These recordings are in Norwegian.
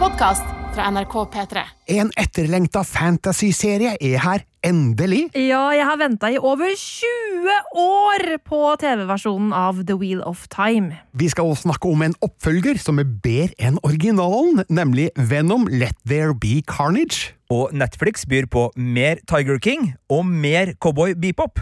podkast fra NRK P3. En etterlengta fantasyserie er her endelig. Ja, jeg har venta i over 20 år på TV-versjonen av The Wheel of Time. Vi skal også snakke om en oppfølger som er bedre enn originalen, nemlig Venom Let There Be Carnage. Og Netflix byr på mer Tiger King og mer Cowboy Bebop.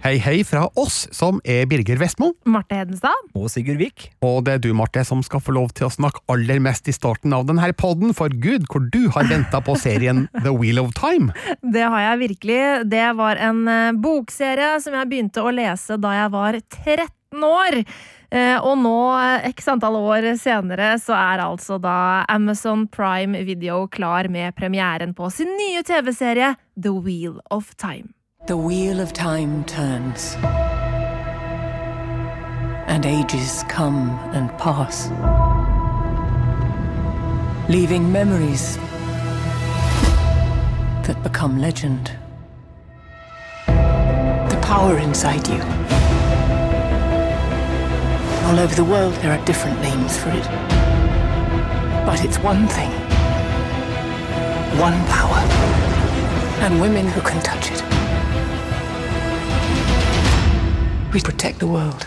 Hei, hei fra oss, som er Birger Vestmo. Marte Hedenstad? Og Sigurd Vik. Og det er du, Marte, som skal få lov til å snakke aller mest i starten av denne podden, for gud, hvor du har venta på serien The Wheel of Time. Det har jeg virkelig. Det var en eh, bokserie som jeg begynte å lese da jeg var 13 år. Eh, og nå, x antall år senere, så er altså da Amazon Prime Video klar med premieren på sin nye TV-serie The Wheel of Time. The wheel of time turns, and ages come and pass, leaving memories that become legend. The power inside you. All over the world, there are different names for it. But it's one thing one power, and women who can touch it. We protect the world.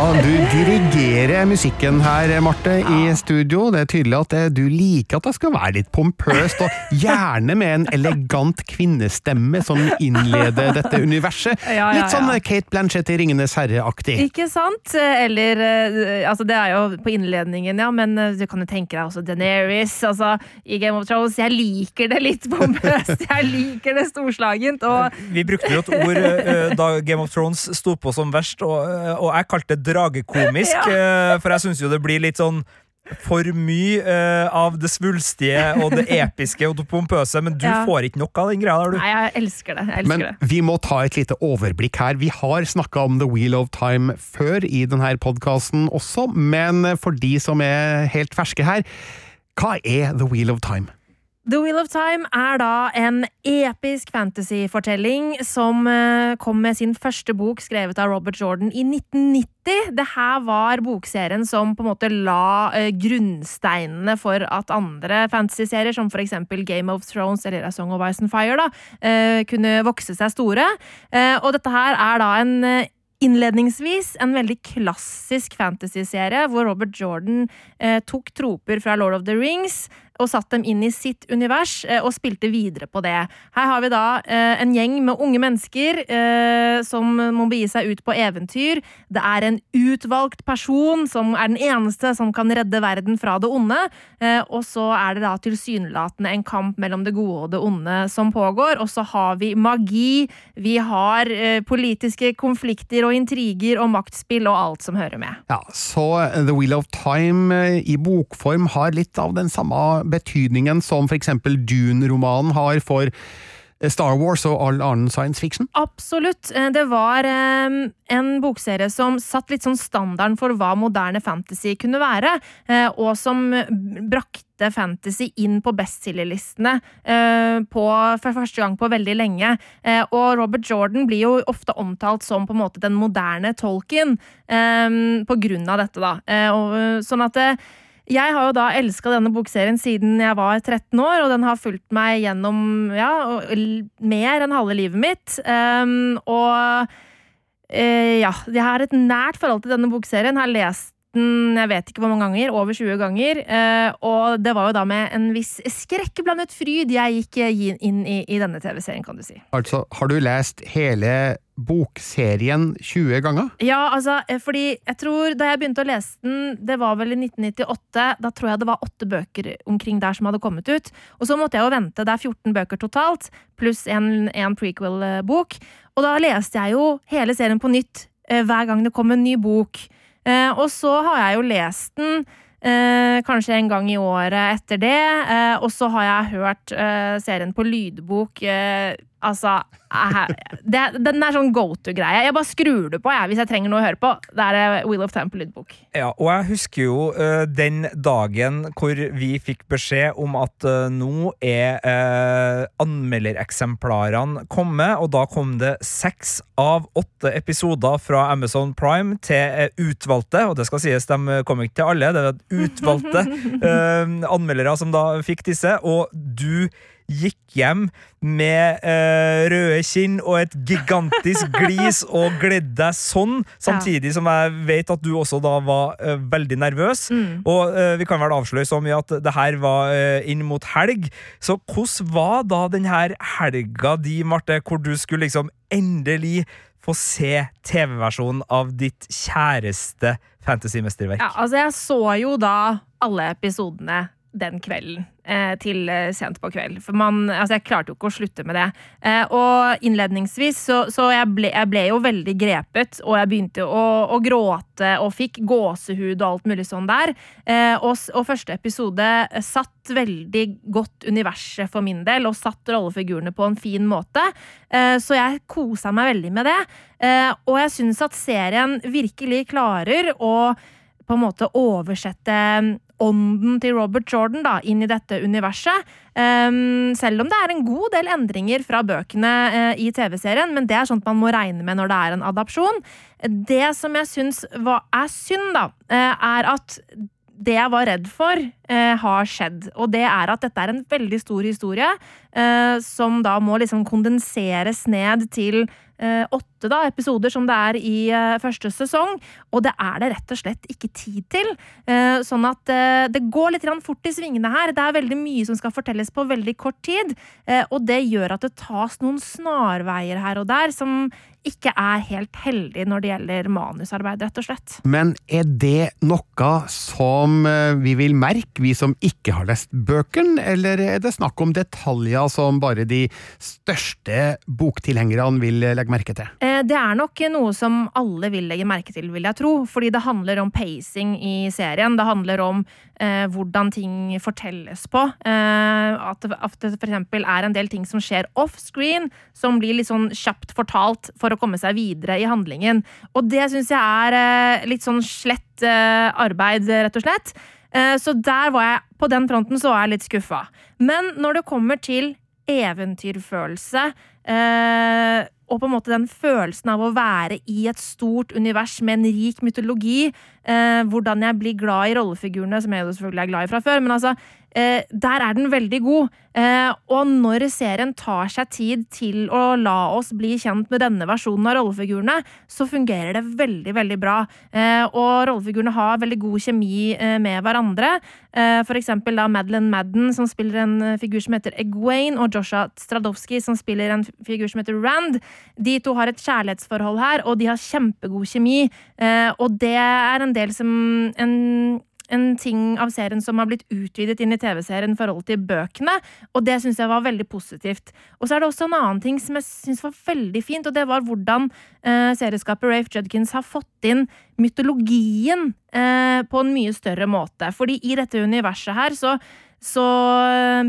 Du dirigerer musikken her, Marte, i studio. Det er tydelig at eh, du liker at det skal være litt pompøst, og gjerne med en elegant kvinnestemme som innleder dette universet. Ja, ja, Litt sånn ja. Kate Blanchett i Ringenes herre-aktig. Ikke sant? Eller eh, Altså, det er jo på innledningen, ja, men eh, du kan jo tenke deg også Daenerys. Altså, i Game of Thrones. Jeg liker det litt pompøst. Jeg liker det storslagent. Og Vi brukte jo et ord eh, da Game of Thrones sto på som verst, og, eh, og jeg kalte det dragekomisk, ja. for jeg syns jo det blir litt sånn for mye uh, av det svulstige og det episke og det pompøse, men du Ja. får ikke nok av den greia der, du. Nei, jeg elsker det. Jeg elsker Men det. vi må ta et lite overblikk her. Vi har snakka om The Wheel of Time før i denne podkasten også, men for de som er helt ferske her, hva er The Wheel of Time? The Wheel of Time er da en episk fantasyfortelling som eh, kom med sin første bok skrevet av Robert Jordan i 1990. Det her var bokserien som på en måte la eh, grunnsteinene for at andre fantasyserier, som for eksempel Game of Thrones eller A Song of Ice and Fire, da, eh, kunne vokse seg store. Og dette her er da en Innledningsvis en veldig klassisk fantasyserie hvor Robert Jordan eh, tok troper fra Lord of the Rings og satt dem inn i sitt univers eh, og spilte videre på det. Her har vi da eh, en gjeng med unge mennesker eh, som må begi seg ut på eventyr. Det er en utvalgt person som er den eneste som kan redde verden fra det onde. Og så er det da tilsynelatende en kamp mellom det gode og det onde som pågår. Og så har vi magi, vi har politiske konflikter og intriger og maktspill og alt som hører med. Ja, så The Wheel of Time i bokform har litt av den samme betydningen som eksempel Dune-romanen har for eh, Star Wars og all annen science fiction. Absolutt. Eh, Det var eh, en bokserie som satt litt sånn standarden for hva moderne fantasy kunne være, og som brakte fantasy inn på bestselgerlistene for første gang på veldig lenge. Og Robert Jordan blir jo ofte omtalt som på en måte den moderne Tolkien på grunn av dette, da. Sånn at jeg har jo da elska denne bokserien siden jeg var 13 år, og den har fulgt meg gjennom ja, mer enn halve livet mitt. Um, og uh, ja, jeg har et nært forhold til denne bokserien. Har lest jeg vet ikke hvor mange ganger, over 20 ganger. eh, og det var jo da med en viss skrekkblandet fryd jeg gikk inn i, i denne TV-serien, kan du si. Altså, har du lest hele bokserien 20 ganger? Ja, altså, eh, fordi jeg tror da jeg begynte å lese den, det var vel i 1998, da tror jeg det var åtte bøker omkring der som hadde kommet ut. Og så måtte jeg jo vente, det er 14 bøker totalt, pluss en, en prequel-bok. Og da leste jeg jo hele serien på nytt eh, hver gang det kom en ny bok. Eh, og så har jeg jo lest den Eh, kanskje en gang i året etter det. Eh, og så har jeg hørt eh, serien på lydbok eh, Altså, det, den er sånn go to-greie. Jeg bare skrur det på jeg, hvis jeg trenger noe å høre på. Det er eh, Wheel of Temple-lydbok. Ja, og jeg husker jo uh, den dagen hvor vi fikk beskjed om at uh, nå er uh, anmeldereksemplarene kommet, og da kom det seks av åtte episoder fra Amazon Prime til utvalgte, og det skal sies, de kom ikke til alle, det var utvalgte anmeldere som da fikk disse, og du gikk hjem med eh, røde kinn og et gigantisk glis og gledde deg sånn, samtidig som jeg vet at du også da var eh, veldig nervøs. Mm. Og eh, vi kan vel avsløre så mye at det her var eh, inn mot helg. Så hvordan var da den her helga di, Marte, hvor du skulle liksom endelig få se TV-versjonen av ditt kjæreste fantasymesterverk? Ja, altså jeg så jo da alle episodene den kvelden eh, til eh, sent på kveld. For man, altså jeg klarte jo ikke å slutte med det. Eh, og innledningsvis så, så jeg, ble, jeg ble jo veldig grepet, og jeg begynte å, å, gråte og fikk gåsehud og alt mulig sånn der. Og, og, første episode satt veldig godt universet for min del, og satt rollefigurene på en fin måte. Så jeg kosa meg veldig med det. Og jeg syns at serien virkelig klarer å på en måte oversette ånden til Robert Jordan da, inn i dette universet. Um, selv om det er en god del endringer fra bøkene uh, i TV-serien, men det er sånt man må regne med når det er en adapsjon. Det som jeg syns er synd, da, uh, er at det jeg var redd for, uh, har skjedd. Og det er at dette er en veldig stor historie som da må liksom kondenseres ned til Eh, åtte da, episoder som det er i eh, første sesong, og det er det rett og slett ikke tid til. Eh, sånn at det går litt fort i svingene her. Det er veldig mye som skal fortelles på veldig kort tid, og det gjør at det tas noen snarveier her og der som ikke er helt heldig når det gjelder manusarbeid, rett og slett. Men er det noe som vi vil merke, vi som ikke har lest bøkene, eller er det snakk om detaljer som bare de største boktilhengerne vil legge merke til? Eh, det er nok noe som alle vil legge merke til, vil jeg tro. Fordi det handler om pacing i serien. Det handler om eh, hvordan ting fortelles på. Eh, at, at det eksempel er en del ting som skjer offscreen, som blir litt sånn kjapt fortalt for å komme seg videre i handlingen. Og det syns jeg er eh, litt sånn slett eh, arbeid, rett og slett. Eh, så der var jeg, på den fronten så var jeg litt skuffa. Men når det kommer til eventyrfølelse eh, og på en måte den følelsen av å være i et stort univers med en rik mytologi. Eh, hvordan jeg blir glad i rollefigurene, som jeg selvfølgelig er glad i fra før. Men altså, eh, der er den veldig god. Eh, og når serien tar seg tid til å la oss bli kjent med denne versjonen av rollefigurene, så fungerer det veldig, veldig bra. Eh, og rollefigurene har veldig god kjemi eh, med hverandre. Eh, for eksempel da Madeleine Madden, som spiller en figur som heter Egwene, og Joshua Stradowski, som spiller en figur som heter Rand. De to har et kjærlighetsforhold her, og de har kjempegod kjemi. Eh, og det er en del som en en ting av serien som har blitt utvidet inn i TV-serien i forhold til bøkene, og det syns jeg var veldig positivt. Og så er det også en annen ting som jeg syns var veldig fint, og det var hvordan eh, serieskaper Rafe Judkins har fått inn mytologien eh, på en mye større måte. Fordi i dette universet her så så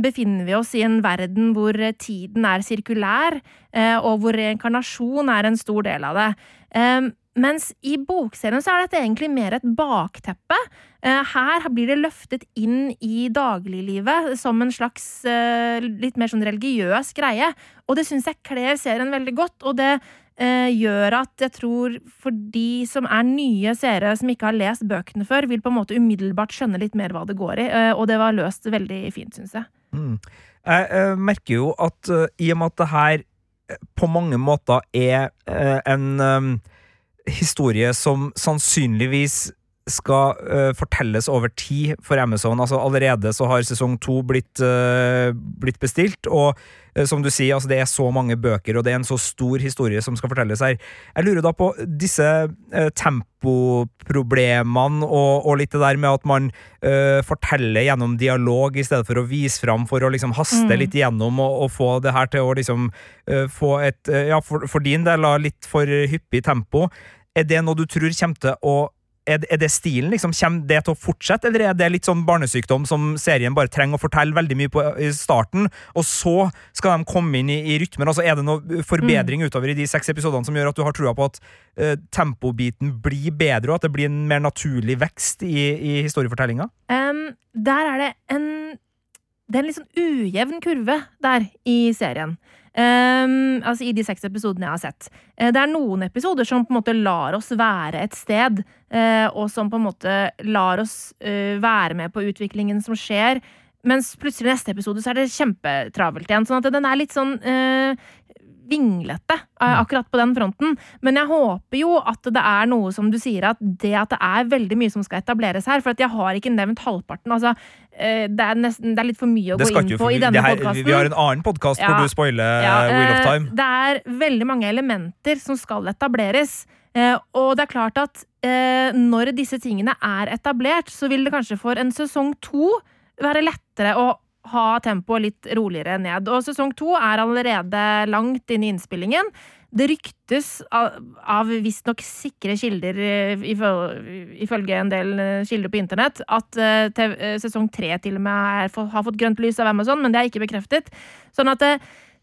befinner vi oss i en verden hvor tiden er sirkulær, eh, og hvor reinkarnasjon er en stor del av det. Eh, mens i bokserien så er dette egentlig mer et bakteppe. Eh, her blir det løftet inn i dagliglivet som en slags eh, litt mer sånn religiøs greie. Og det syns jeg kler serien veldig godt, og det eh, gjør at jeg tror for de som er nye seere som ikke har lest bøkene før, vil på en måte umiddelbart skjønne litt mer hva det går i. Og det var løst veldig fint, syns jeg. Mm. Jeg, merker jo at i og med at det her på mange måter er en historie som sannsynligvis skal uh, fortelles over tid for Amazon. Altså Allerede så har sesong to blitt, uh, blitt bestilt, og uh, som du sier, altså det er så mange bøker, og det er en så stor historie som skal fortelles her. Jeg lurer da på disse tempoproblemene og, og, litt det der med at man forteller gjennom dialog i stedet for å vise fram for å liksom haste mm. litt gjennom og, og, få det her til å liksom få et, ja, for, for din del, litt for hyppig tempo. Er det noe du tror kommer til å er, er det stilen? liksom? Kommer det til å fortsette, eller er det litt sånn barnesykdom som serien bare trenger å fortelle veldig mye på i starten, og så skal de komme inn i, i rytmen? Altså, er det noe forbedring utover i de seks episodene som gjør at du har trua på at uh, tempobiten blir bedre, og at det blir en mer naturlig vekst i, i historiefortellinga? Um, der er det en Det er en litt sånn ujevn kurve der i serien. Um, altså I de seks episodene jeg har sett. Uh, det er noen episoder som på en måte lar oss være et sted, uh, og som på en måte lar oss uh, være med på utviklingen som skjer. Mens plutselig neste episode så er det kjempetravelt igjen. Sånn at den er litt sånn vinglete akkurat på den fronten. Men jeg håper jo at det er noe som du sier, at det at det er veldig mye som skal etableres her. For jeg har ikke nevnt halvparten. altså det er, nesten, det er litt for mye å gå inn på i denne podkasten. Vi har en annen podkast ja, hvor du spoiler ja, Wheel of Time. Det er veldig mange elementer som skal etableres. Og det er klart at når disse tingene er etablert, så vil det kanskje for en sesong to være lettere å ha tempoet litt roligere ned. Og sesong to er allerede langt inn i innspillingen. Det ryktes av, av visstnok sikre kilder, ifølge en del kilder på internett, at TV, sesong tre til og med er, har fått grønt lys av Amazon, men det er ikke bekreftet. Sånn at det,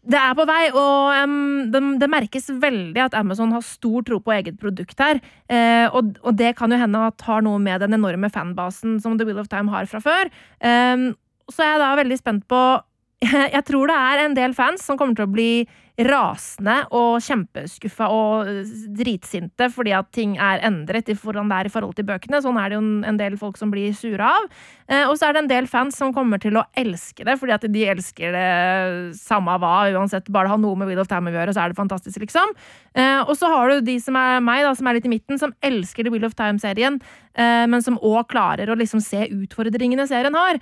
det er på vei, og um, det, det, merkes veldig at Amazon har stor tro på eget produkt her. Uh, og, og, det kan jo hende at har noe med den enorme fanbasen som The Will of Time har fra før. Um, så er jeg da veldig spent på Jeg tror det er en del fans som kommer til å bli rasende og kjempeskuffa og dritsinte fordi at ting er endret i hvordan det er i forhold til bøkene. Sånn er det jo en del folk som blir sure av. Eh, og så er det en del fans som kommer til å elske det fordi at de elsker det samme hva, uansett. Bare det har noe med Wheel of Time å gjøre, så er det fantastisk, liksom. Eh, og så har du de som er meg, da, som er litt i midten, som elsker The Wheel of Time-serien, eh, men som òg klarer å liksom se utfordringene serien har.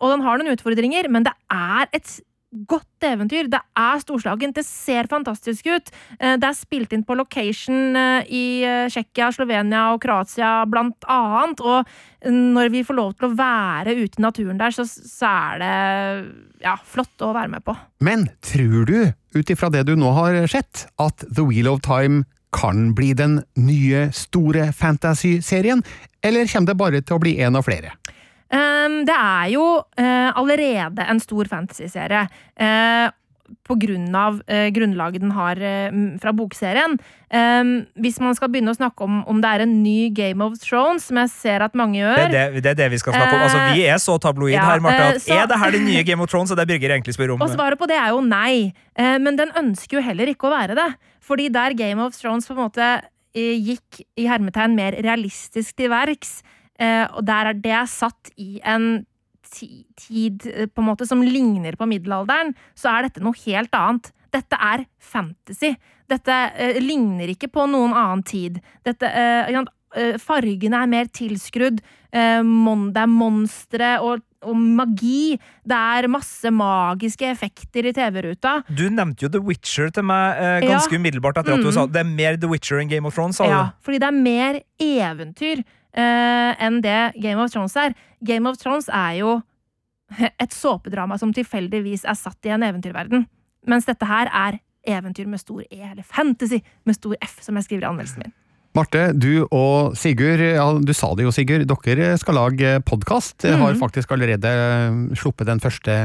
Og den har noen utfordringer, men det er et godt eventyr. Det er storslagent. Det ser fantastisk ut. Eh, det er spilt inn på location eh, i eh, Tsjekkia, Slovenia og Kroatia, blant annet. Og når vi får lov til å være ute i naturen der, så, så er det ja, flott å være med på. Men tror du, ut ifra det du nå har sett, at The Wheel of Time kan bli den nye, store fantasy-serien, eller kommer det bare til å bli en av flere? Um, det er jo uh, allerede en stor fantasyserie. Uh, på grunn av uh, grunnlaget den har fra bokserien. Um, hvis man skal begynne å snakke om om det er en ny Game of Thrones, som jeg ser at mange gjør Det er det, det, er det vi skal snakke om. Altså, vi er så tabloid ja, her, Marte, at så, er det her det nye Game of Thrones? Og det Birger egentlig spør om. Og svaret på det er jo nei. men den ønsker jo heller ikke å være det. Fordi der Game of Thrones på en måte gikk i hermetegn mer realistisk til verks, Eh, og der er det satt i en tid eh, på en måte som ligner på middelalderen, så er dette noe helt annet. Dette er fantasy. Dette eh, ligner ikke på noen annen tid. Dette, eh, fargene er mer tilskrudd. Eh, mon det er monstre og, og, magi. Det er masse magiske effekter i TV-ruta. Du nevnte jo The Witcher til meg ganske ja. umiddelbart etter at du mm. sa det er mer The Witcher enn Game of Thrones. ja, fordi det er mer eventyr uh, enn det Game of Thrones er. Game of Thrones er jo et såpedrama som tilfeldigvis er satt i en eventyrverden. Mens dette her er eventyr med stor E, eller fantasy med stor F, som jeg skriver i anmeldelsen min. Marte, du og Sigurd, ja, du sa det jo Sigurd, dere skal lage podkast. Mm. Har faktisk allerede sluppet den første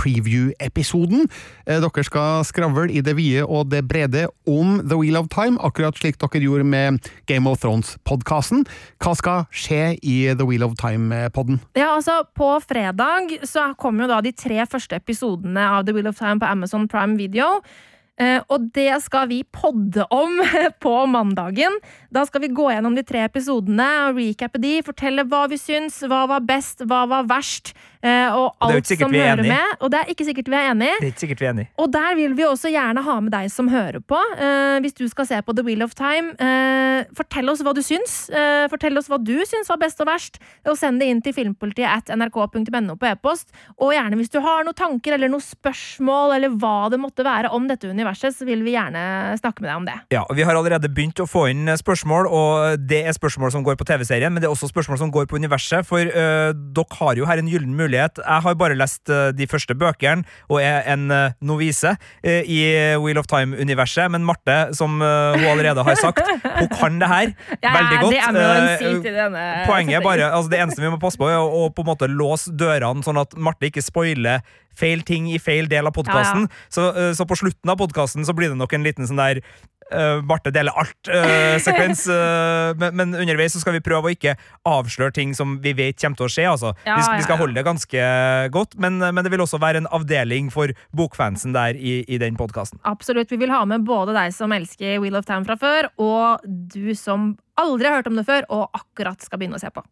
preview-episoden. Eh, dere skal skravle i det vide og det brede om The Wheel of Time, akkurat slik dere gjorde med Game of Thrones-podkasten. Hva skal skje i The Wheel of Time-podden? Ja, altså, På fredag så kommer jo da de tre første episodene av The Wheel of Time på Amazon Prime Video. Uh, og det skal vi podde om på mandagen. Da skal vi gå gjennom de tre episodene og recappe de, fortelle hva vi syns, hva var best, hva var verst. Eh, og alt som hører med. Og det er ikke sikkert vi er enig. Det er ikke sikkert vi er enig. Og der vil vi også gjerne ha med deg som hører på. Uh, hvis du skal se på The Wheel of Time, uh, fortell oss hva du syns. Uh, fortell oss hva du syns var best og verst, og send det inn til filmpolitiet at nrk.no på e-post. Og gjerne hvis du har noen tanker eller noen spørsmål eller hva det måtte være om dette universet, så vil vi gjerne snakke med deg om det. Ja, og Vi har allerede begynt å få inn spørsmål, og det er spørsmål som går på TV-serien, men det er også spørsmål som går på universet, for dere har jo her en gyllen mulighet mulighet Jeg har bare lest eh, de første bøkene og er en eh, novise eh, i Wheel of Time-universet, men Marte, som hun allerede har sagt, hun kan det her Ja, veldig godt. Det er Poenget er bare, altså Det eneste vi må passe på, er å, på en måte låse dørene, sånn at Marte ikke spoiler feil ting i feil del av podkasten. Så, eh, så på slutten av podkasten blir det nok en liten sånn der eh, Barte deler alt-sekvens. men, men underveis så skal vi prøve å ikke avsløre ting som vi vet kommer til å skje. Altså. Ja, vi, skal- vi skal holde det ganske godt, men, men det vil også være en avdeling for bokfansen der i, i den podkasten. Absolutt. Vi vil ha med både deg som elsker Wheel of Town fra før, og du som aldri har hørt om det før, og akkurat skal begynne å se på.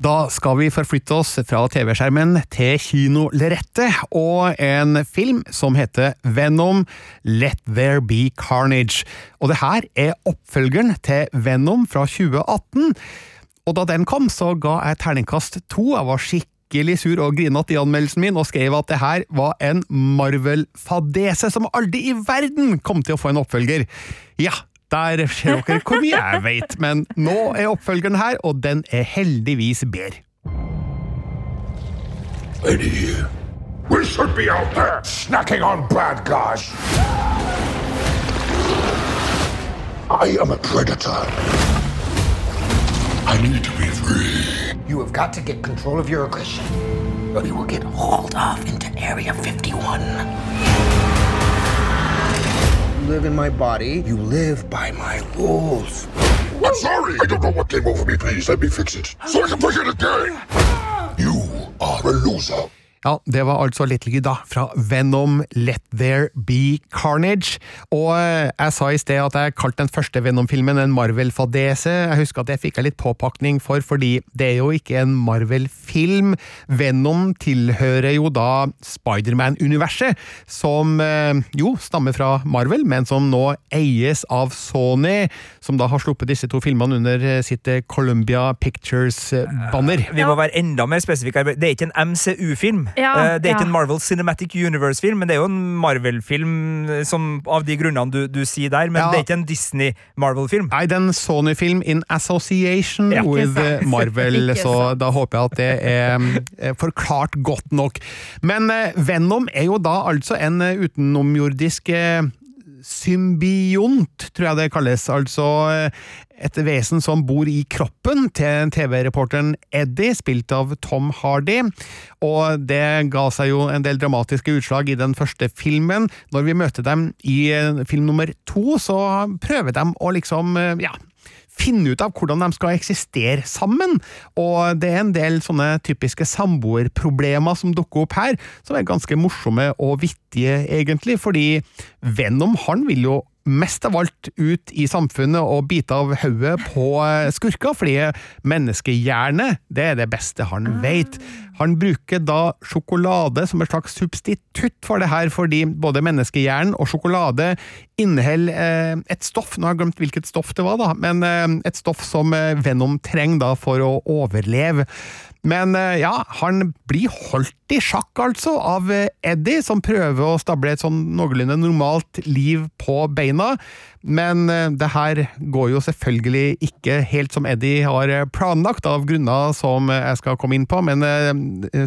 Da skal vi forflytte oss fra TV-skjermen til kinolerretet og en film som heter Venom Let There Be Carnage. Og det her er oppfølgeren til Venom fra 2018. Og da den kom, så ga jeg terningkast to. Jeg var skikkelig sur og grinete i anmeldelsen min og skrev at det her var en Marvel-fadese som aldri i verden kom til å få en oppfølger. Ja, der ser dere hvor mye jeg vet, men nå er oppfølgeren her, og den er heldigvis bedre. Lady, we should be out there snacking on bad guys. I am a predator. I need to be free. You have got to get control of your aggression. Or you will get hauled off into Area 51. You live in my body. You live by my rules. I'm sorry. I don't know what came over me. Please let me fix it so I can push it again. You are a loser. Ja, det var altså litt lyd da, fra Venom Let There Be Carnage. Og eh, jeg sa i sted at jeg kalte den første Venom-filmen en Marvel-fadese. Jeg husker at det fikk jeg litt påpakning for, fordi det er jo ikke en Marvel-film. Venom tilhører jo da Spiderman-universet, som eh, jo stammer fra Marvel, men som nå eies av Sony, som da har sluppet disse to filmene under eh, sitt Columbia Pictures-banner. Vi må være enda mer spesifikke. Det er ikke en MCU-film. Ja, Eh, det er ikke ja. en Marvel Cinematic Universe-film, men det er jo en Marvel-film eh, av de grunnene du, du sier der. Men Ja. det er ikke en Disney-Marvel-film. Nei, det er en Sony-film in association Ja. with eh, Marvel, så da håper jeg at det er forklart godt nok. Men Venom er jo da altså en utenomjordisk symbiont, tror jeg det kalles. Altså eh, et vesen som bor i kroppen til TV-reporteren Eddie, spilt av Tom Hardy. Og det ga seg jo en del dramatiske utslag i den første filmen. Når vi møter dem i eh, film nummer to, så prøver de å liksom, eh, ja finne ut av hvordan de skal eksistere sammen. Og det er en del sånne typiske samboerproblemer som dukker opp her, som er ganske morsomme og vittige, egentlig, fordi Venom han vil jo mest av alt ut i samfunnet og bite av hodet på eh, skurker, fordi menneskehjerne, det er det beste han vet. Han bruker da sjokolade som et slags substitutt for det her, fordi både menneskehjernen og sjokolade inneholder eh, et stoff, nå har jeg glemt hvilket stoff det var, da, men eh, et stoff som Venom trenger da for å overleve. Men eh, ja, han blir holdt i sjakk, altså, av eh, Eddie, som prøver å stable et sånn noenlunde normalt liv på beina. Men eh, det her går jo selvfølgelig ikke helt som Eddie har planlagt, av grunner som jeg skal komme inn på, men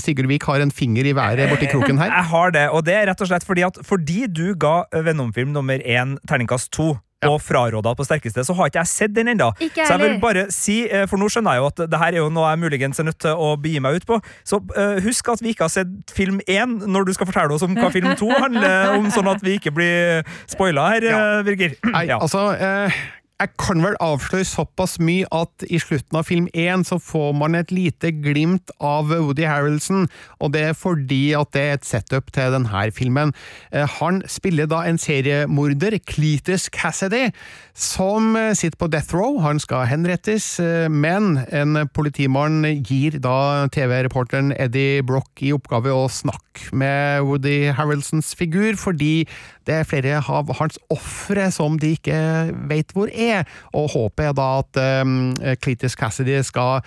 Sigurd Vik har en finger i været borti kroken her. Jeg har det, og det er rett og slett fordi at fordi du ga Venom-film nummer én terningkast to. Og fraråda på sterkeste, så har ikke jeg sett den ennå. Så jeg vil bare si, eh, for nå skjønner jeg jo at det her er jo noe jeg muligens er nødt til å begi meg ut på. Så uh, husk at vi ikke har sett film én når du skal fortelle oss om hva film to handler om, sånn at vi ikke blir spoila her, ja. Birger. Nei, Ja. altså eh, Jeg kan vel avsløre såpass mye at i slutten av film én så får man et lite glimt av Woody Harrelson, og det er fordi at det er et setup til denne filmen. Eh, han spiller da en seriemorder, Cletus Cassidy, som eh, sitter på death row. Han skal henrettes, eh, men en politimann gir da TV-reporteren Eddie Brock i oppgave å snakke med Woody Harrelsons figur, fordi det er flere av hans ofre som de ikke vet hvor er, og håpet er da at um, Cletus Cassidy skal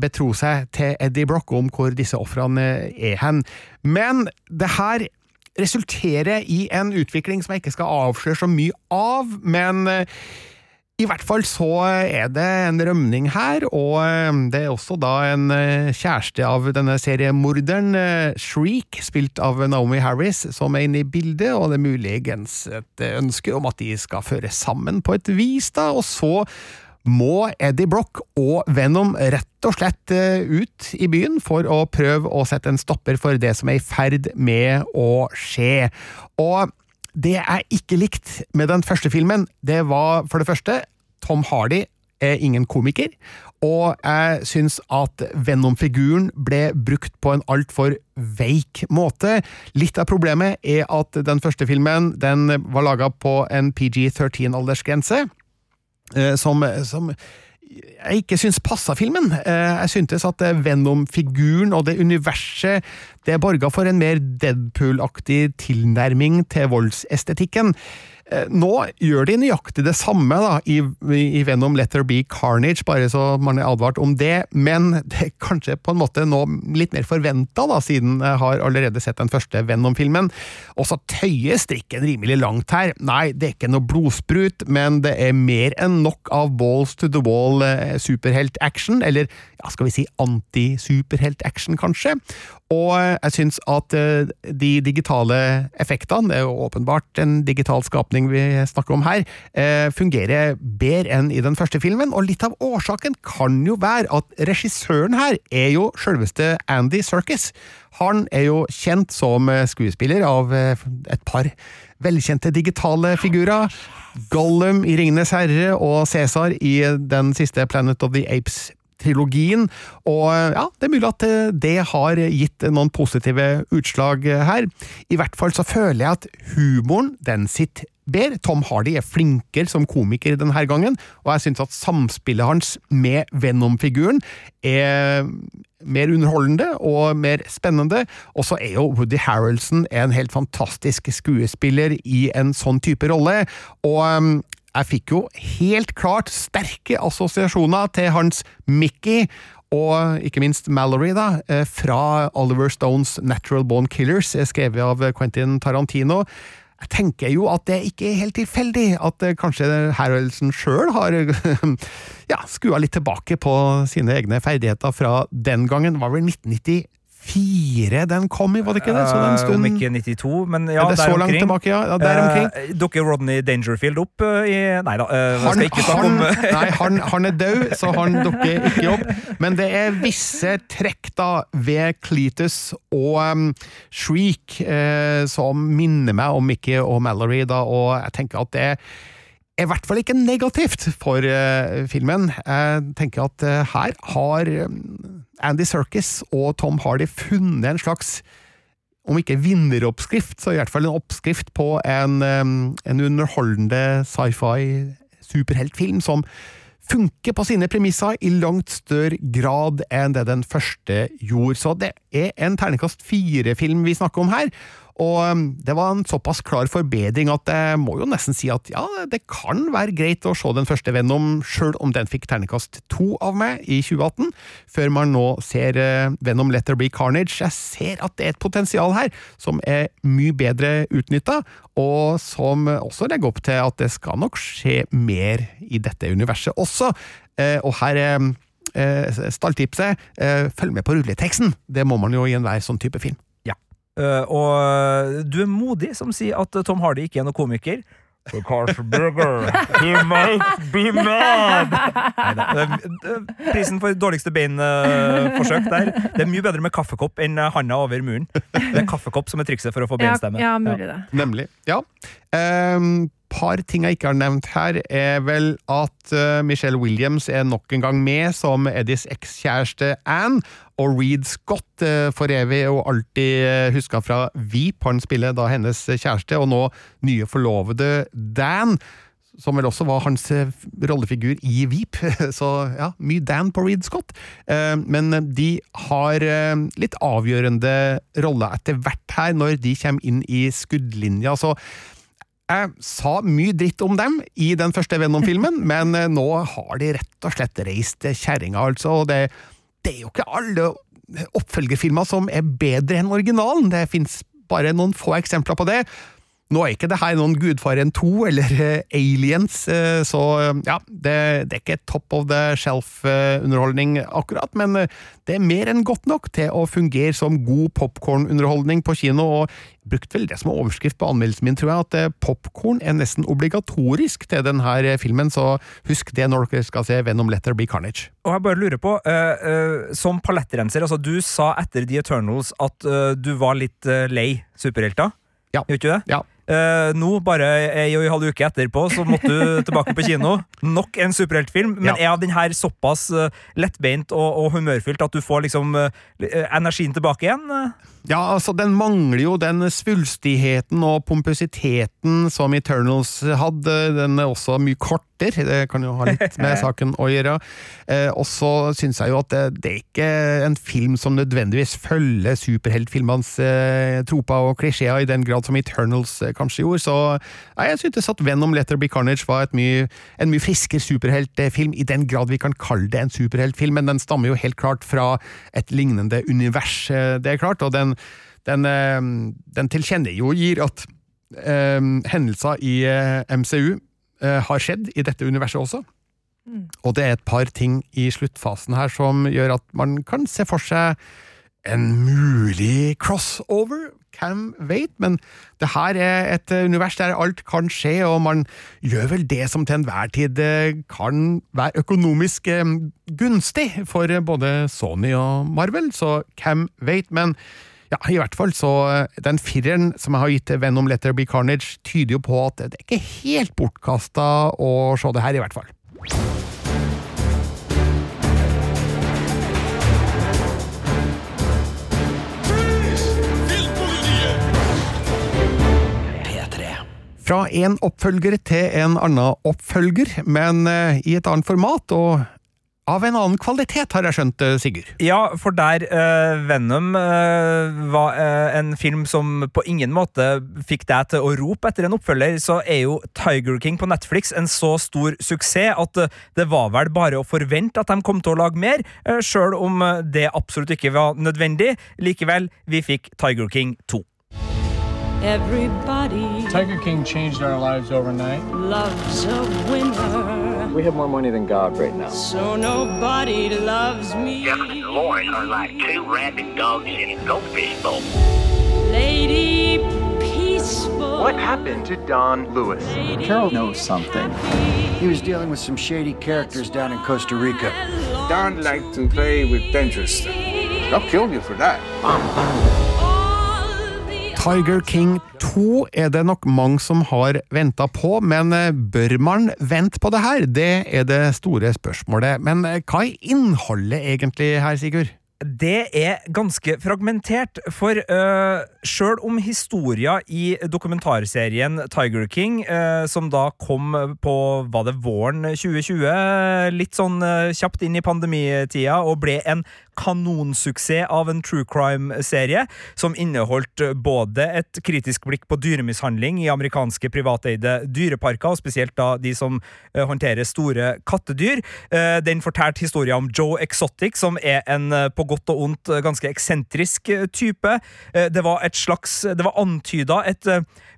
betro seg til Eddie Brock om hvor disse ofrene er hen. Men det her resulterer i en utvikling som jeg ikke skal avsløre så mye av, men eh, i hvert fall så er det en rømning her, og eh, det er også da en eh, kjæreste av denne seriemorderen, Shreek, Shriek, spilt av Naomi Harris, som er inne i bildet, og det er muligens et ønske om at de skal føre sammen på et vis, da, og så må Eddie Brock og Venom rett og slett eh, ut i byen for å prøve å sette en stopper for det som er i ferd med å skje. Og det jeg ikke likte med den første filmen, det var for det første Tom Hardy er ingen komiker, og jeg syns at Venom-figuren ble brukt på en altfor veik måte. Litt av problemet er at den første filmen den var laga på en PG-13-aldersgrense. eh, Som, som jeg ikke syns passa filmen. Eh, Jeg syntes at eh, Venom-figuren og det universet det borga for en mer Deadpool-aktig tilnærming til voldsestetikken. Eh, Nå gjør de nøyaktig det samme da, i, i Venom Let There Be Carnage, bare så man er advart om det, men det er kanskje på en måte nå litt mer forventa, siden jeg har allerede sett den første Venom-filmen. Og så tøyer strikken rimelig langt her. Nei, det er ikke noe blodsprut, men det er mer enn nok av balls to the wall eh, superhelt-action, eller ja, skal vi si anti-superhelt-action, kanskje. Og eh, jeg syns at eh, de digitale effektene, det er jo åpenbart en digital skapning vi snakker om her, eh, fungerer bedre enn i den første filmen, og litt av årsaken kan jo være at regissøren her er jo selveste Andy Serkis. Han er jo kjent som skuespiller av et par velkjente digitale figurer. Gollum i Ringenes herre og Cæsar i den siste Planet of the Apes trilogien, og ja, det er mulig at eh, det har gitt noen positive utslag her. I hvert fall så føler jeg at humoren, den sitter bedre. Tom Hardy er flinkere som komiker denne gangen, og jeg syns at samspillet hans med Venom-figuren er mer underholdende og mer spennende, og så er jo Woody Harrelson en helt fantastisk skuespiller i en sånn type rolle, og um, jeg fikk jo helt klart sterke assosiasjoner til hans Mickey, og ikke minst Mallory, da, eh, fra Oliver Stones Natural Bone Killers, eh, skrevet av Quentin Tarantino. Jeg tenker jo at det ikke er helt tilfeldig at eh, kanskje Haraldsen sjøl har ja, skua litt tilbake på sine egne ferdigheter fra den gangen. Det var vel 1994 den kom i, var det ikke det? Så det er en Eh, stund Om ikke 92, men ja, Er det der så langt tilbake, ja? ja der omkring. Eh, dukker Rodney Dangerfield opp uh, i Nei da, uh, Han, skal ikke snakke om nei, han, han er død, så han dukker ikke opp. Men det er visse trekk da ved Cletus og um, Shriek uh, som minner meg om Mickey og Mallory, da, og jeg tenker at det er i hvert fall ikke negativt for filmen. Jeg tenker at her har um, Andy Serkis og Tom Hardy funnet en slags om ikke vinneroppskrift, så i hvert fall en oppskrift på en, en underholdende sci-fi superheltfilm som funker på sine premisser i langt større grad enn det den første gjorde. Så det er en terningkast fire-film vi snakker om her, og um, det var en såpass klar forbedring at jeg må jo nesten si at ja, det kan være greit å se den første Venom, sjøl om den fikk terningkast to av meg i 2018, før man nå ser eh, Venom Let There Be Carnage. Jeg ser at det er et potensial her som er mye bedre utnytta, og som også legger opp til at det skal nok skje mer i dette universet også. Eh, og her er eh, stalltipset følg med på rulleteksten. Det må man jo i enhver sånn type film. Eh, og du er modig som sier at Tom Hardy ikke er noen komiker. Because burger, he might be mad! Neida. Prisen for dårligste beinforsøk der. Det er mye bedre med kaffekopp enn handa over muren. Det er kaffekopp som er trikset for å få beinstemme. ja, mulig det. Nemlig. Ja. Um, par ting jeg ikke har nevnt her, er vel at uh, Michelle Williams er nok en gang med som Eddies ekskjæreste Anne, og Reed Scott eh, for evig og alltid huska fra Veep. Han spiller da hennes kjæreste, og nå nye forlovede Dan. Som vel også var hans eh, rollefigur i Veep. Så ja, mye Dan på Reed Scott. Eh, Men de har eh, litt avgjørende rolle etter hvert her, når de kommer inn i skuddlinja. Så jeg sa mye dritt om dem i den første Venom-filmen, men eh, nå har de rett og slett reist kjerringa, altså. Og det, det er jo ikke alle oppfølgerfilmer som er bedre enn originalen. Det fins bare noen få eksempler på det. Nå er ikke det her noen Gudfaren 2 eller eh, Aliens, eh, så eh, ja, det, det er ikke top of the shelf-underholdning akkurat, men det er mer enn godt nok til å fungere som god popkornunderholdning på kino, og jeg brukte vel det som overskrift på anmeldelsen min, tror jeg, at popkorn er nesten obligatorisk til denne filmen, så husk det når dere skal se Venom Letter Be Carnage. Og jeg bare lurer på, uh, uh, som palettrenser, altså du sa etter The Eternals at uh, du var litt lei superhelter. Ja. Gjør ikke du det? Ja. Eh, nå, bare ei og ei halv uke etterpå, så måtte du tilbake på kino. Nok en superheltfilm, men Ja. er den her såpass uh, lettbeint og, og humørfylt at du får liksom uh, energien tilbake igjen? Ja, altså, den mangler jo den svulstigheten og pompøsiteten som Eternals hadde. Den er også mye kortere, det kan jo ha litt med saken å gjøre. Eh, og så syns jeg jo at det, det er ikke en film som nødvendigvis følger superheltfilmenes eh, troper og klisjeer i den grad som Eternals eh, kanskje gjorde, så nei, jeg syntes at Venom Letter Be Carnage var et mye, en mye friskere superheltfilm, i den grad vi kan kalle det en superheltfilm, men den stammer jo helt klart fra et lignende univers, eh, det er klart, og den, den, eh, den tilkjennegir at eh, hendelser i eh, MCU eh, har skjedd i dette universet også. Og det er et par ting i sluttfasen her som gjør at man kan se for seg en mulig crossover. Hvem vet? Men det her er et univers der alt kan skje, og man gjør vel det som til enhver tid eh, kan være økonomisk gunstig for både Sony og Marvel, så hvem vet? Men ja, i hvert fall så eh, Den fireren som jeg har gitt til Venom Letter Be Carnage, tyder jo på at det er ikke helt bortkasta å se det her, i hvert fall. Fra en oppfølger til en annen oppfølger, men eh, i et annet format, og av en annen kvalitet, har jeg skjønt, eh, Sigurd. Ja, for der uh, Venom uh, var uh, en film som på ingen måte fikk deg til å rope etter en oppfølger, så er jo Tiger King på Netflix en så stor suksess at det var vel bare å forvente at de kom til å lage mer, uh, sjøl om det absolutt ikke var nødvendig. Likevel, vi fikk Tiger King 2. Everybody Tiger King changed our lives overnight. loves a winner, We have more money than God right now. so nobody loves me. Jefferson and Lauren are like two rabid dogs in a goldfish bowl. Lady Peaceful. What happened to Don Lewis? Carol knows something. He was dealing with some shady characters down in Costa Rica. Don liked to play with dangerous stuff. I'll kill you for that. Tiger King 2 er det nok mange som har venta på, men eh, bør man vente på det her? Det er det store spørsmålet. Men eh, hva er innholdet egentlig her, Sigurd? Det er ganske fragmentert, for uh, sjøl om historia i dokumentarserien Tiger King, uh, som da kom på var det våren 2020, litt sånn uh, kjapt inn i pandemitida, og ble en kanonsuksess av en true crime-serie, som inneholdt både et kritisk blikk på dyremishandling i amerikanske privateide dyreparker, og spesielt da de som eh, håndterer store kattedyr. Eh, den fortalte historien om Joe Exotic, som er en eh, på godt og ondt eh, ganske eksentrisk eh, type. Eh, det var et slags Det var antyda et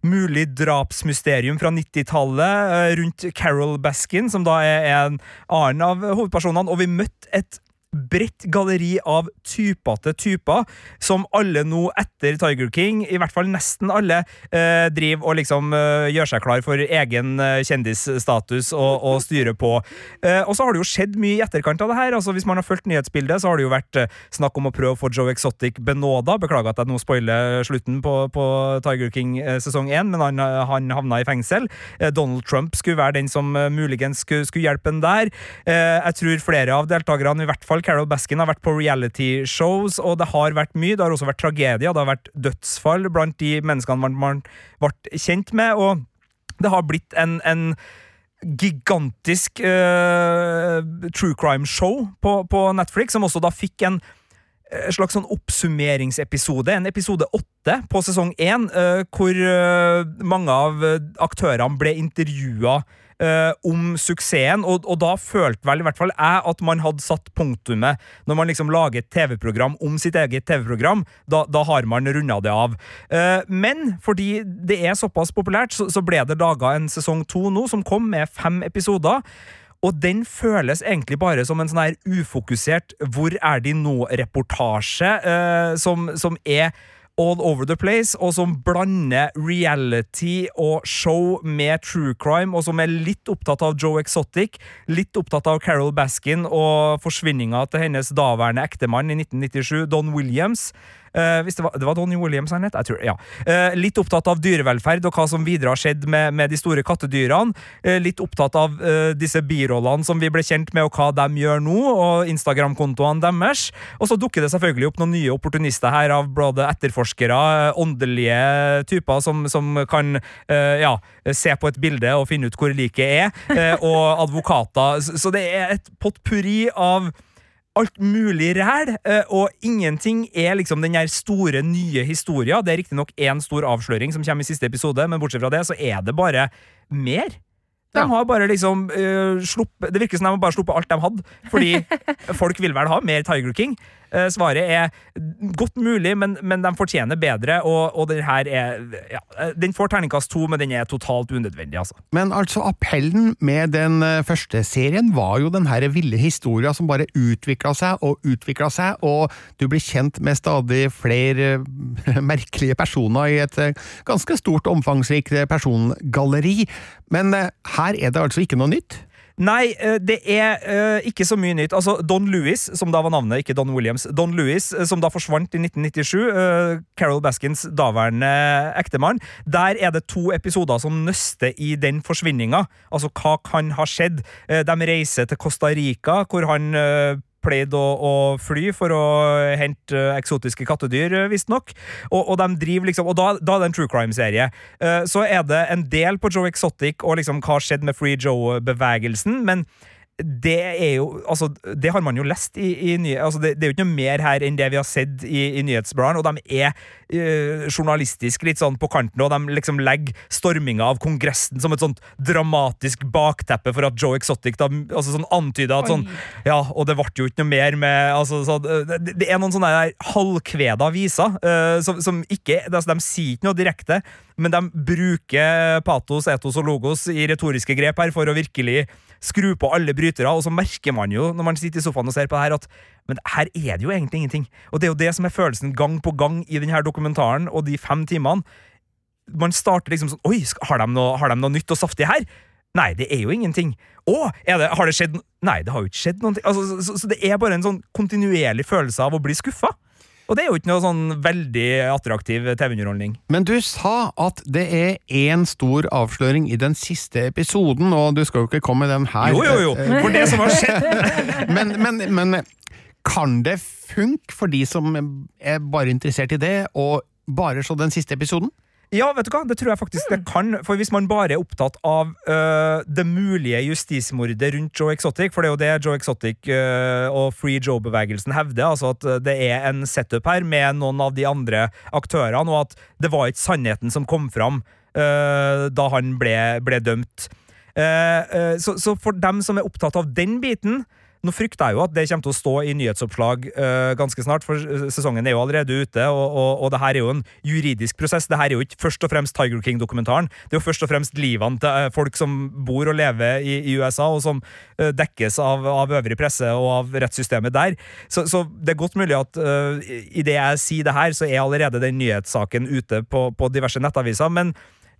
mulig drapsmysterium fra 90-tallet eh, rundt Carol Baskin, som da er en annen av hovedpersonene, og vi møtte et bredt galleri av typete typer, som alle nå etter Tiger King, i hvert fall nesten alle, eh, driver og liksom eh, gjør seg klar for egen eh, kjendisstatus og, og styrer på. Eh, og så har det jo skjedd mye i etterkant av det her. altså Hvis man har fulgt nyhetsbildet, så har det jo vært eh, snakk om å prøve å få Joe Exotic benåda. Beklager at jeg nå spoiler slutten på, på Tiger King eh, sesong én, men han, eh, han havna i fengsel. Eh, Donald Trump skulle være den som eh, muligens skulle, skulle hjelpe ham der. Eh, jeg tror flere av deltakerne, i hvert fall Carol Baskin, har vært på reality-shows, og det har vært mye. Det har også vært tragedier, det har vært dødsfall blant de menneskene man, ble kjent med, og det har blitt en, en gigantisk uh, true crime-show på, på Netflix, som også da fikk en eh, slags sånn oppsummeringsepisode, en episode åtte på sesong én, uh, hvor uh, mange av eh, aktørene ble intervjua eh, om suksessen, og, og da følte vel i hvert fall jeg at man hadde satt punktummet når man liksom lager et TV-program om sitt eget TV-program. Da, da har man runda det av. Eh, men fordi det er såpass populært, så, så ble det laga en sesong to nå, som kom med fem episoder. Og den føles egentlig bare som en sånn her ufokusert Hvor er de nå-reportasje, eh, som, som er all over the place, og som blander reality og show med true crime, og som er litt opptatt av Joe Exotic, litt opptatt av Carol Baskin og forsvinninga til hennes daværende ektemann i 1997, Don Williams. Hvis det, var, det var Donny Williams han het? Ja. Uh, litt opptatt av dyrevelferd og hva som videre har skjedd med, med de store kattedyrene. Uh, litt opptatt av disse birollene som vi ble kjent med, og hva de gjør nå, og Instagram-kontoene deres. Og så dukker det selvfølgelig opp noen nye opportunister her, av både etterforskere, åndelige typer som, som kan ja, se på et bilde og finne ut hvor liket er, og advokater. Så det er et potpurri av alt mulig ræl, eh, og ingenting er liksom den der store, nye historia. Det er riktignok én stor avsløring som kommer i siste episode, men bortsett fra det, så er det bare mer. De har bare liksom uh, sluppet Det virker som de har bare sluppet alt de hadde, fordi folk vil vel ha mer Tiger King. Eh, svaret er godt mulig, men, men de fortjener bedre, og, og den her er ja, Den får terningkast to, men den er totalt unødvendig, altså. Men altså, appellen med den eh, første serien var jo den her ville historia som bare utvikla seg og utvikla seg, og du blir kjent med stadig flere eh, merkelige personer i et eh, ganske stort, omfangsrikt eh, persongalleri. Men eh, her er det altså ikke noe nytt? Nei, eh, det er eh, ikke så mye nytt. Altså, Don Lewis, som da var navnet, ikke Don Williams. Don Lewis, eh, som da forsvant i 1997. eh, Carol Baskins daværende ektemann. Der er det to episoder som nøster i den forsvinninga. Altså, hva kan ha skjedd? De reiser til Costa Rica, hvor han eh, pleide å, å fly for å hente eh, eksotiske kattedyr, uh, visstnok. Og, og liksom Og da, da er det en true crime-serie. Eh, så er det en del på Joe Exotic og liksom hva har skjedd med Free Joe-bevegelsen, men det er jo Altså, det har man jo lest i, i nye, altså det, det er jo ikke noe mer her enn det vi har sett i, i nyhetsbladene, og de er øh, journalistisk litt sånn på kanten, og de liksom legger storminga av Kongressen som et sånt dramatisk bakteppe for at Joe Exotic da, altså sånn antyda at sånn Ja, og det ble jo ikke noe mer med altså, så, det, det er noen sånne der halvkveda viser øh, som, som ikke altså, De sier ikke noe direkte, men de bruker patos, etos og logos i retoriske grep her for å virkelig skru på alle brytere, og så merker man jo når man sitter i sofaen og ser på det her, at men her er det jo egentlig ingenting. Og det er jo det som er følelsen gang på gang i denne dokumentaren og de fem timene. Man starter liksom sånn Oi, har de noe, har de noe nytt og saftig her? Nei, det er jo ingenting. Å, det, har det skjedd Nei, det har jo ikke skjedd noe. Altså, så, så, så det er bare en sånn kontinuerlig følelse av å bli skuffa. Og det er jo ikke noe sånn veldig attraktiv TV-underholdning. Men du sa at det er én stor avsløring i den siste episoden, og du skal jo ikke komme med den her. Jo, jo, jo, for det som har skjedd. men, men, men kan det funke for de som er bare interessert i det, og bare så den siste episoden? Ja, vet du hva? det tror jeg faktisk det kan. For hvis man bare er opptatt av uh, det mulige justismordet rundt Joe Exotic, for det er jo det Joe Exotic uh, og Free Joe-bevegelsen hevder, altså at det er en setup her med noen av de andre aktørene, og at det var ikke sannheten som kom fram uh, da han ble, ble dømt. så, så for dem som er opptatt av den biten, nå frykter jeg jo at det kommer til å stå i nyhetsoppslag uh, ganske snart, for sesongen er jo allerede ute, og, og, og det her er jo en juridisk prosess. Det her er jo ikke først og fremst Tiger King-dokumentaren. Det er jo først og fremst livene til uh, folk som bor og lever i, i USA, og som uh, dekkes av, av, øvrig presse og av rettssystemet der. Så, så det er godt mulig at uh, det jeg sier det her, så er allerede den nyhetssaken ute på, på diverse nettaviser. men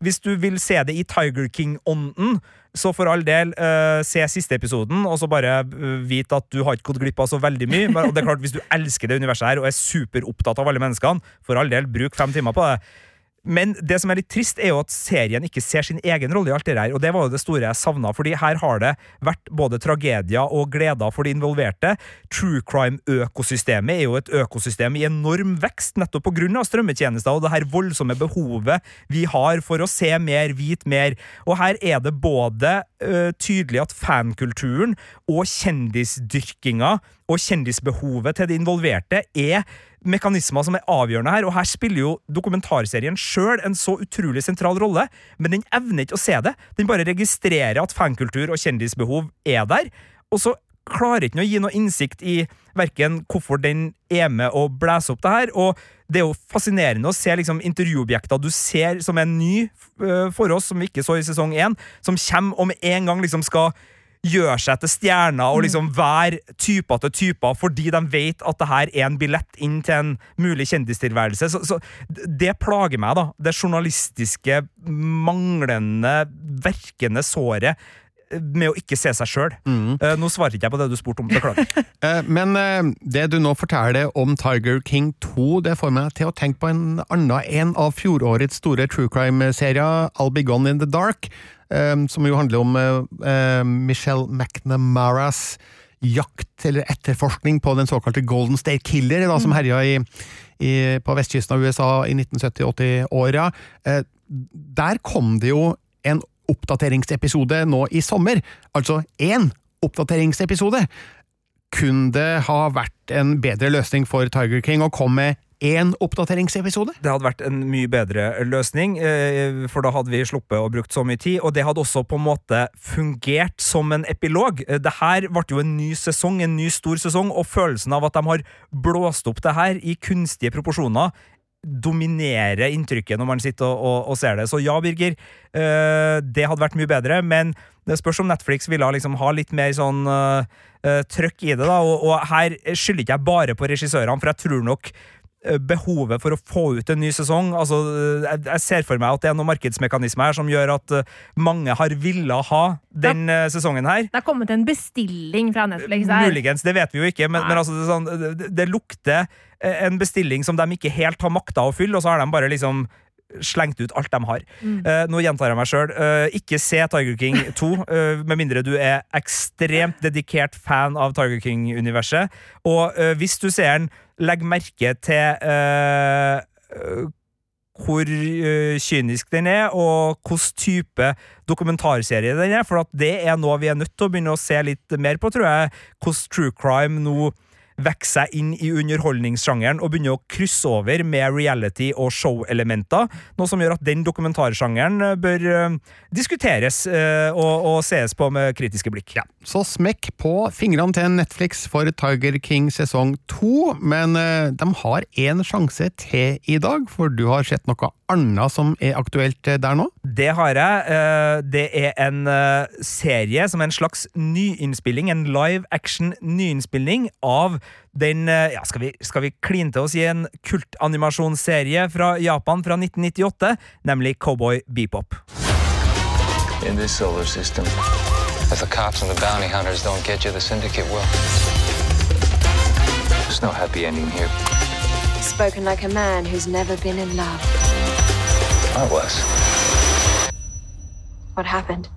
hvis du vil se det i Tiger King-ånden, så for all del, uh, se siste episoden, og så bare uh, vite at du har ikke gått glipp av så veldig mye. Men, og det er klart, Hvis du elsker det universet her og er superopptatt av alle menneskene, for all del, bruk fem timer på det. Men det som er litt trist, er jo at serien ikke ser sin egen rolle i alt det her, og det var jo det store jeg savna, fordi her har det vært både tragedier og gleder for de involverte. True crime-økosystemet er jo et økosystem i enorm vekst, nettopp på grunn av strømmetjenester og det her voldsomme behovet vi har for å se mer, vite mer. Og her er det både uh, tydelig at fankulturen og kjendisdyrkinga og kjendisbehovet til de involverte er mekanismer som er avgjørende her, og her spiller jo dokumentarserien sjøl en så utrolig sentral rolle, men den evner ikke å se det. Den bare registrerer at fankultur og kjendisbehov er der, og så klarer ikke den å gi noe innsikt i verken hvorfor den er med å blæse opp det her, og det er jo fascinerende å se liksom intervjuobjekter du ser som er ny øh, for oss, som vi ikke så i sesong én, som kommer og med en gang liksom skal gjøre seg til stjerner og liksom være typer til typer fordi de vet at det her er en billett inn til en mulig kjendistilværelse. Så, så det plager meg, da. Det journalistiske, manglende, verkende såret med å ikke se seg sjøl. Nå svarer ikke jeg på det du spurte om. Beklager. uh, Men uh, det du nå forteller om Tiger King 2, det får meg til å tenke på en annen en av fjorårets store true crime-serier, I'll Be Gone in the Dark, som jo handler om Michelle McNamaras jakt eller etterforskning på den såkalte Golden State Killer, da, som herja i, i, på vestkysten av USA i 1970-80-åra. Eh, der kom det jo en oppdateringsepisode nå i sommer. Altså én oppdateringsepisode. Kunne det ha vært en bedre løsning for Tiger King å komme med én oppdateringsepisode? Det hadde vært en mye bedre løsning, eh, for da hadde vi sluppet å brukt så mye tid, og det hadde også på en måte fungert som en epilog. Eh, Det her ble jo en ny sesong, en ny stor sesong, og følelsen av at de har blåst opp det her i kunstige proporsjoner, dominerer inntrykket når man sitter og, og, og ser det. Så ja, Birger, eh, det hadde vært mye bedre, men det spørs om Netflix ville liksom ha litt mer sånn eh, trøkk i det, da, og, og her skylder ikke jeg bare på regissørene, for jeg tror nok eh, behovet for å få ut en ny sesong altså, jeg, ser for meg at det er noen markedsmekanismer her som gjør at mange har villa ha den det, sesongen her. Det har kommet en bestilling fra Netflix der. Muligens, det vet vi jo ikke, men, men altså, det, sånn, det, det lukter en bestilling som de ikke helt har makta å fylle, og så har de bare liksom slengt ut alt de har. Mm. Uh, nå gjentar jeg meg sjøl. ikke se Tiger King 2, uh, med mindre du er ekstremt dedikert fan av Tiger King-universet. Og eh, hvis du ser den, legg merke til eh, eh, hvor eh, kynisk den er, og hvilken type dokumentarserie den er. For at det er noe vi er nødt til å begynne å se litt mer på, tror jeg. Hvordan true crime nå vokser seg inn i underholdningssjangeren og begynner å krysse over med reality- og show-elementer. Noe som gjør at den dokumentarsjangeren eh, bør eh, diskuteres eh, og, og sees på med kritiske blikk. Ja, Så smekk på fingrene til Netflix for Tiger King sesong to, men de har én sjanse til i dag, for du har sett noe annet som er aktuelt eh, der nå? Det har jeg. Eh, Det er en eh, serie som er en slags nyinnspilling, en live action nyinnspilling av den ja, Skal vi, skal vi kline til oss i en kultanimasjonsserie fra Japan fra 1998, nemlig Cowboy Bebop. In this solar system, if the cops and the bounty hunters don't get you, the syndicate will. There's no happy ending here. Spoken like a man who's never been in love. I was. What happened?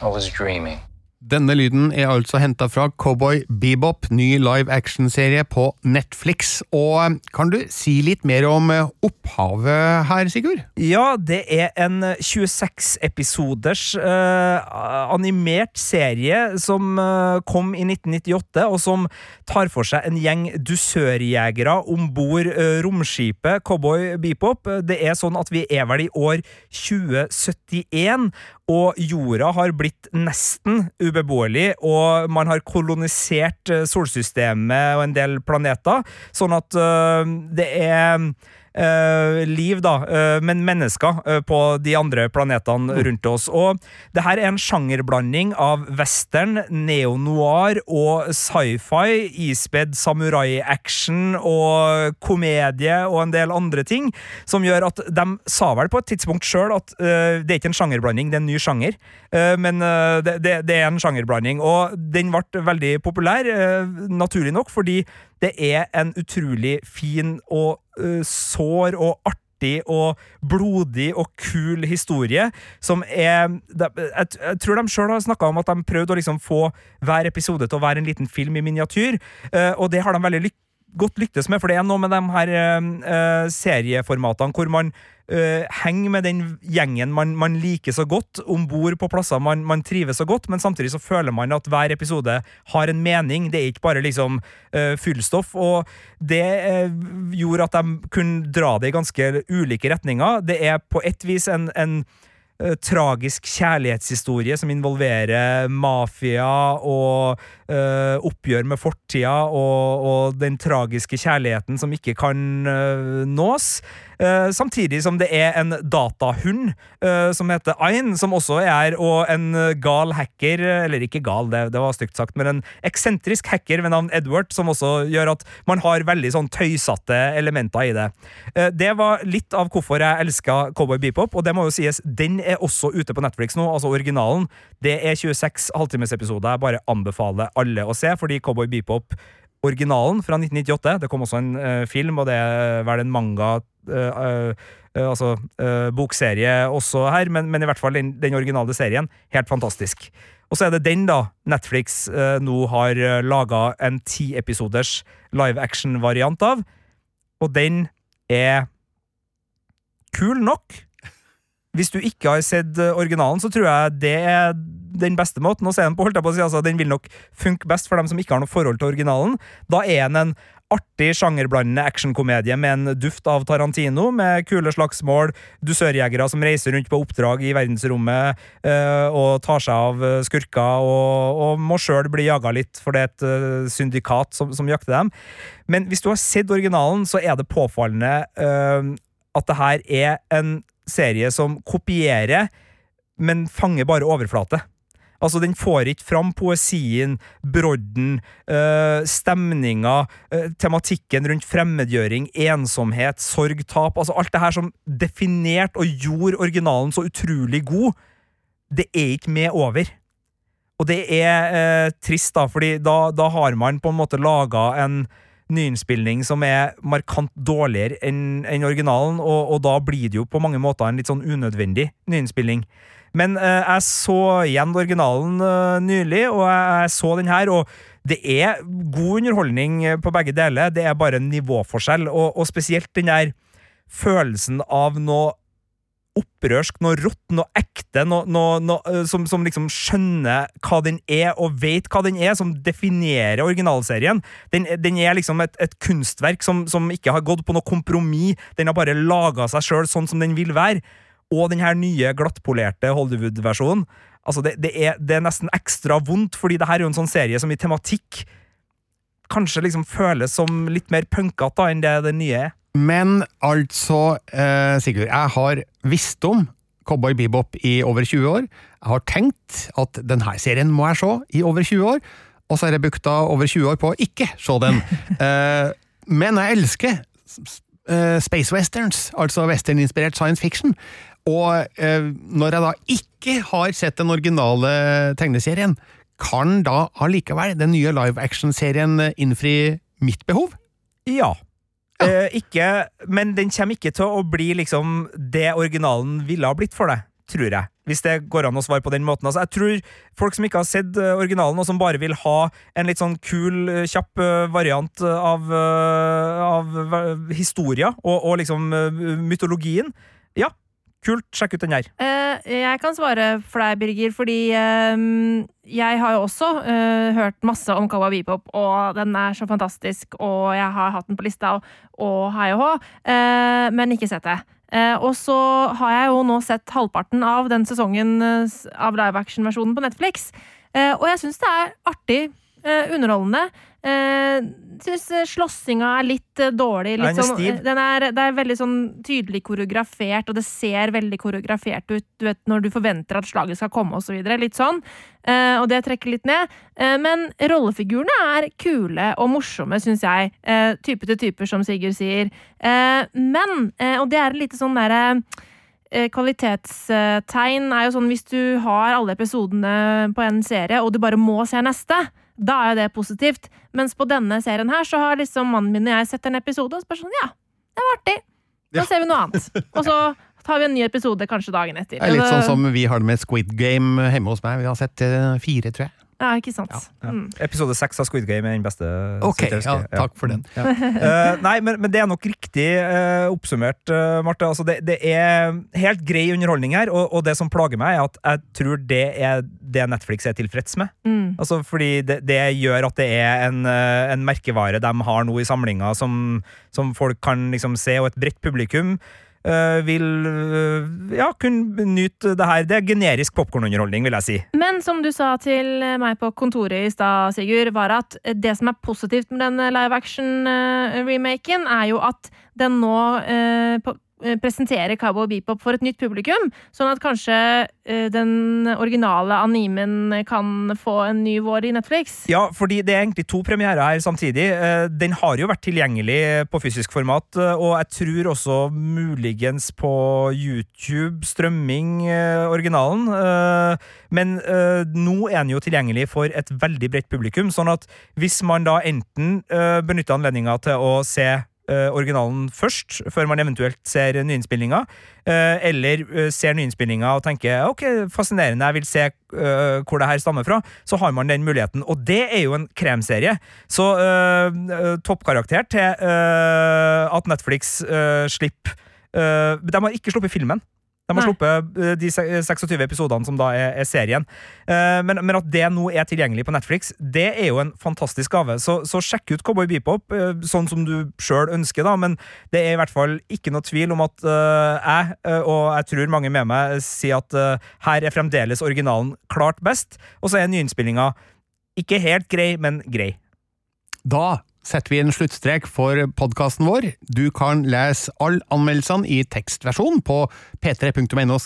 I was dreaming. Denne lyden er altså henta fra Cowboy Bebop, ny live action-serie på Netflix. Og eh, kan du si litt mer om eh, opphavet her, Sigurd? Ja, det er en 26-episoders eh, animert serie som eh, kom i 1998, og som tar for seg en gjeng dusørjegere om bord eh, romskipet Cowboy Bebop. Det er sånn at vi er vel i år 2071, og jorda har blitt nesten ubeboelig, og man har kolonisert eh, solsystemet og en del planeter, sånn at eh, det er eh, liv, da, eh, men mennesker eh, på de andre planetene rundt oss. Og det her er en sjangerblanding av western, neo-noir og sci-fi, ispedd samurai-action og komedie og en del andre ting, som gjør at de sa vel på et tidspunkt sjøl at eh, det er ikke en sjangerblanding, det er en ny sjanger. Eh, men eh, det, det, det er en sjangerblanding, og den ble veldig populær, naturlig nok, fordi det er en utrolig fin og uh, sår og artig og blodig og kul historie, som er jeg, tror de sjøl har snakka om at de prøvde å liksom få hver episode til å være en liten film i miniatyr, eh, og det har de veldig lykkes godt lyktes med, for det er noe med de her eh, serieformatene hvor man uh, henger med den gjengen man, man liker så godt, om bord på plasser man, man trives så godt, men samtidig så føler man at hver episode har en mening. Det er ikke bare liksom uh, fyllstoff. Og det gjorde at de kunne dra det i ganske ulike retninger. Det er på et vis en, en eh, tragisk kjærlighetshistorie som involverer mafia og eh, oppgjør med fortida og, og den tragiske kjærligheten som ikke kan eh, nås. Eh, samtidig som det er en datahund eh, som heter Ayn, som også er og en gal hacker, eller ikke gal, det, det var stygt sagt, men en eksentrisk hacker ved navn Edward, som også gjør at man har veldig sånn tøysete elementer i det. Eh, det var litt av hvorfor jeg elska Cowboy Bebop, og det må jo sies, den er også ute på Netflix nå, altså originalen. Det er 26 halvtimesepisoder jeg bare anbefaler alle å se, fordi Cowboy Bebop originalen fra 1998. Det kom også en film, og det er vel en manga eh, eh, Altså eh, bokserie også her, men, men i hvert fall den, den originale serien. Helt fantastisk. Og så er det den da Netflix nå har uh, laga en tiepisoders live action-variant av, og den er kul nok. Hvis du ikke har sett originalen, så tror jeg det er den beste måten å se den på. holdt jeg på å si. Altså, den vil nok funke best for dem som ikke har noe forhold til originalen. Da er den en artig sjangerblandende actionkomedie med en duft av Tarantino, med kule slagsmål, dusørjegere som reiser rundt på oppdrag i verdensrommet øh, og tar seg av eh, skurker, og, og må sjøl bli jaga litt, for det er et øh, syndikat som, som, jakter dem. Men hvis du har sett originalen, så er det påfallende øh, at det her er en serie som kopierer, men fanger bare overflate. Altså, Den får ikke fram poesien, brodden, øh, stemninga, øh, tematikken rundt fremmedgjøring, ensomhet, sorg, tap. Altså Alt det her som definerte og gjorde originalen så utrolig god, det er ikke med over. Og det er øh, trist, da, fordi da, da har man på en måte laga en nyinnspilling som er markant dårligere enn en originalen, og, og, da blir det jo på mange måter en litt sånn unødvendig nyinnspilling. Men eh, jeg så igjen originalen eh, nylig, og jeg, jeg, så den her, og det er god underholdning på begge deler. Det er bare en nivåforskjell, og, og spesielt den der følelsen av noe opprørsk, noe rått, noe ekte, noe, noe, noe som, som, liksom skjønner hva den er, og vet hva den er, som definerer originalserien. Den, den er liksom et, et kunstverk som, som, ikke har gått på noe kompromiss. Den har bare laga seg sjøl sånn som den vil være. Og den her nye glattpolerte Hollywood-versjonen. Altså, det, det, er, det, er, nesten ekstra vondt, fordi det her er jo en sånn serie som i tematikk kanskje liksom føles som litt mer punkete enn det den nye er. Men altså, eh, Sigurd, jeg har visst om Cowboy Bebop i over 20 år. Jeg har tenkt at denne serien må jeg se i over 20 år, og så har jeg brukt over 20 år på å ikke se den. eh, men jeg elsker eh, space westerns, altså western-inspirert science fiction. Og eh, når jeg da ikke har sett den originale tegneserien, kan da allikevel den nye live action-serien innfri mitt behov? Ja. Uh, ikke, men den kommer ikke til å bli liksom det originalen ville ha blitt for deg, tror jeg. Hvis det går an å svare på den måten. Altså, jeg tror folk som ikke har sett uh, originalen, og som bare vil ha en litt sånn kul, kjapp variant av, av historia og, og liksom mytologien, ja, kult. Sjekk ut den her. jeg kan svare for deg, Birger, fordi jeg har jo også uh, hørt masse om Kawa Bebop, og den er så fantastisk, og jeg har hatt den på lista, og, hei og hå, men ikke sett det. Og så har jeg jo nå sett halvparten av den sesongen av live action-versjonen på Netflix, og jeg syns det er artig, underholdende. Uh, syns slåssinga er litt uh, dårlig. Litt sånn, den er, det er veldig sånn tydelig koreografert, og det ser veldig koreografert ut du vet, når du forventer at slaget skal komme, osv. så. Litt sånn. Uh, og det trekker litt ned. men rollefigurene er kule og morsomme, syns jeg. type til typer, som Sigurd sier. men, og det er litt sånn derre kvalitetstegn er jo sånn hvis du har alle episodene på en serie, og du bare må se neste, da er jo det positivt. Mens på denne serien her så har liksom mannen min og jeg sett en episode, og så sånn Ja, det var artig. Ja. ser vi noe annet. Og så tar vi en ny episode kanskje dagen etter. Det er litt sånn som vi har det med Squid Game hjemme hos meg. Vi har sett uh, fire, tror jeg. Ja, ikke sant. Mm. Episode seks av Squid Game er den beste. Ok, ja, takk for den. Ja. uh, nei, men, men det er nok riktig uh, oppsummert, uh, Marte. Altså, det, det er helt grei underholdning her, og, og det som plager meg, er at jeg tror det er det Netflix er tilfreds med. Mm. Altså, fordi det, det gjør at det er en, eh, en merkevare de har nå i samlinga, som, som folk kan liksom se, og et bredt publikum eh, vil eh, ja, kunne nyte det her. Det er generisk popkornunderholdning, vil jeg si. Men som du sa til meg på kontoret i stad, Sigurd, var at det som er positivt med den live action-remaken, er jo at den nå eh, på, eh, presenterer Cowboy Bebop for et nytt publikum. Sånn at kanskje eh, den originale animen kan få en ny vår i Netflix. Ja, fordi det er egentlig to premierer her samtidig. Eh, Den har jo vært tilgjengelig på fysisk format, og jeg tror også muligens på YouTube, strømming, originalen. Men nå er den jo tilgjengelig for et veldig bredt publikum, sånn at hvis man da enten benytter anledninga til å se originalen først, før man eventuelt ser nyinnspillinga, eh, eller eh, ser nyinnspillinga og tenker ok, fascinerende, jeg vil se eh, hvor det her stammer fra, så har man den muligheten. Og det er jo en kremserie. Så eh, eh, toppkarakter til eh, at Netflix eh, slipper eh, De har ikke sluppet filmen. De har sluppet eh, de 26 episodene som da er, er serien. Eh, men, men at det nå er tilgjengelig på Netflix, det er jo en fantastisk gave. Så, så sjekk ut Cowboy Bebop, eh, sånn som du sjøl ønsker, da. Men det er i hvert fall ikke noe tvil om at eh, jeg, eh, og jeg tror mange med meg, sier at eh, her er fremdeles originalen klart best, og så er nyinnspillinga ikke helt grei, men grei. Da setter vi en sluttstrek for podkasten vår. Du kan lese alle anmeldelsene i tekstversjon på p3.no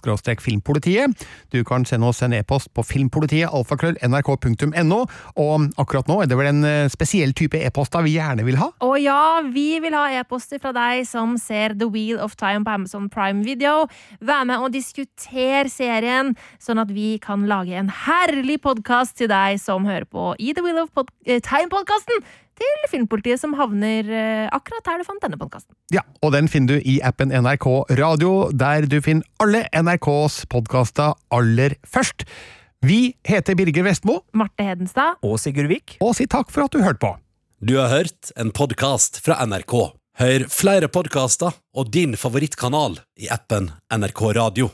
filmpolitiet. Du kan sende oss en e-post på filmpolitiet alfakrøll.nrk.no, og akkurat nå er det vel en eh, spesiell type e-poster vi gjerne vil ha? Og ja, vi vil ha e-poster fra deg som ser The Wheel of Time på Amazon Prime Video. Vær med og diskuter serien, sånn at vi kan lage en herlig podkast til deg som hører på i The Wheel of eh, Time-podkasten til Filmpolitiet, som havner eh, akkurat der du fant denne podkasten. Ja, og den finner du i appen NRK Radio, der du finner alle NRKs podkaster aller først. Vi heter Birger Vestmo, Marte Hedenstad. Og Sigurd Vik. og si takk for at du hørte på. Du har hørt en podkast fra NRK. Hør flere podkaster og din favorittkanal i appen NRK Radio.